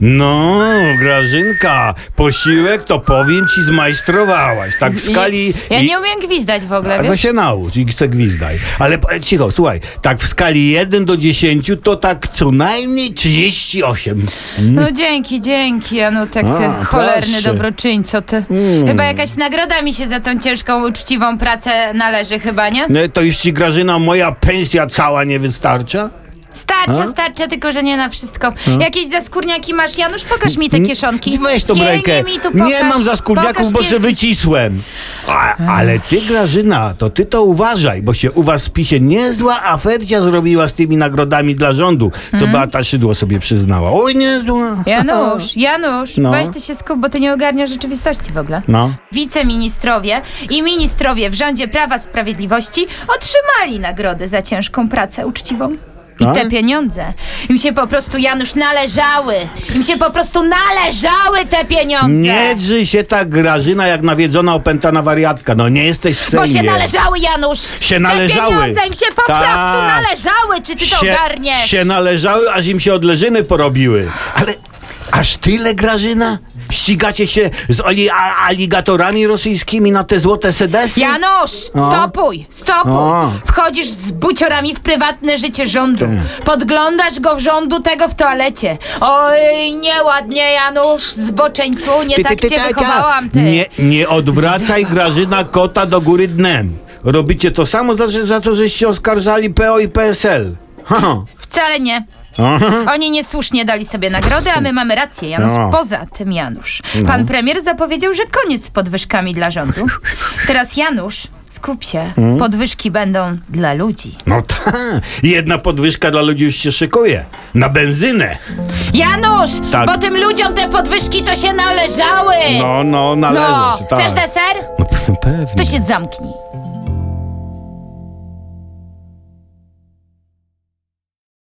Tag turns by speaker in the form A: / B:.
A: No, Grażynka, posiłek to powiem ci zmajstrowałaś. Tak w skali...
B: Ja
A: i-
B: nie umiem gwizdać w ogóle,
A: A to
B: wiesz?
A: się naucz i se gwizdaj. Ale cicho, słuchaj, tak w skali 1 do 10 to tak co najmniej 38.
B: No dzięki, dzięki, Janutek, ty
A: A,
B: cholerny
A: proszę.
B: dobroczyńco, ty. Chyba jakaś nagroda mi się za tą ciężką, uczciwą pracę należy chyba, nie?
A: No to już ci Grażyna moja pensja cała nie wystarcza?
B: Starcza,
A: A?
B: starcza, tylko że nie na wszystko. Jakieś zaskórniaki masz, Janusz? Pokaż mi te kieszonki.
A: Weź tą rękę.
B: Mi tu pokaż.
A: nie mam za skórniaków,
B: Pokaż
A: bo się wycisłem. A, ale ty, Grażyna, to ty to uważaj, bo się u was w PiSie niezła afercia zrobiła z tymi nagrodami dla rządu, co
B: Mhm.
A: Beata Szydło sobie przyznała. Oj, niezła.
B: Janusz, Janusz,
A: No.
B: weź ty się skup, bo ty nie ogarniasz rzeczywistości w ogóle.
A: No.
B: Wiceministrowie i ministrowie w rządzie Prawa Sprawiedliwości otrzymali nagrodę za ciężką pracę uczciwą. I
A: A?
B: te pieniądze im się po prostu, Janusz, należały. Im się po prostu należały te pieniądze.
A: Nie drzyj się tak, Grażyna, jak nawiedzona opętana wariatka. No nie jesteś w
B: Bo
A: Sejmie.
B: się należały, Janusz!
A: Się należały.
B: Te pieniądze im się po
A: Tak.
B: prostu należały! Czy ty to
A: się,
B: ogarniesz?
A: się należały, aż im się odleżyny porobiły. Ale aż tyle, Grażyna? Ścigacie się z oli- a- aligatorami rosyjskimi na te złote sedesy?
B: Janusz,
A: No.
B: stopuj, stopuj.
A: No.
B: Wchodzisz z buciorami w prywatne życie rządu. Podglądasz go w rządu tego w toalecie. Oj, nieładnie, Janusz, zboczeńcu, nie tak cię
A: ta, ta.
B: wychowałam, ty.
A: Nie, nie odwracaj, Grażyna, kota do góry dnem. Robicie to samo, za, za co żeście oskarżali PO i PSL. Ha.
B: Wcale nie.
A: Aha.
B: Oni niesłusznie dali sobie nagrody, a my mamy rację, Janusz.
A: No.
B: Poza tym, Janusz, pan premier zapowiedział, że koniec z podwyżkami dla rządu. Teraz, Janusz, skup się.
A: Hmm?
B: Podwyżki będą dla ludzi.
A: No tak, jedna podwyżka dla ludzi już się szykuje. Na benzynę.
B: Janusz,
A: Tak.
B: bo tym ludziom te podwyżki to się należały.
A: No, no, należy
B: No,
A: się, tak.
B: chcesz deser?
A: No pe- pewnie.
B: To się zamknij.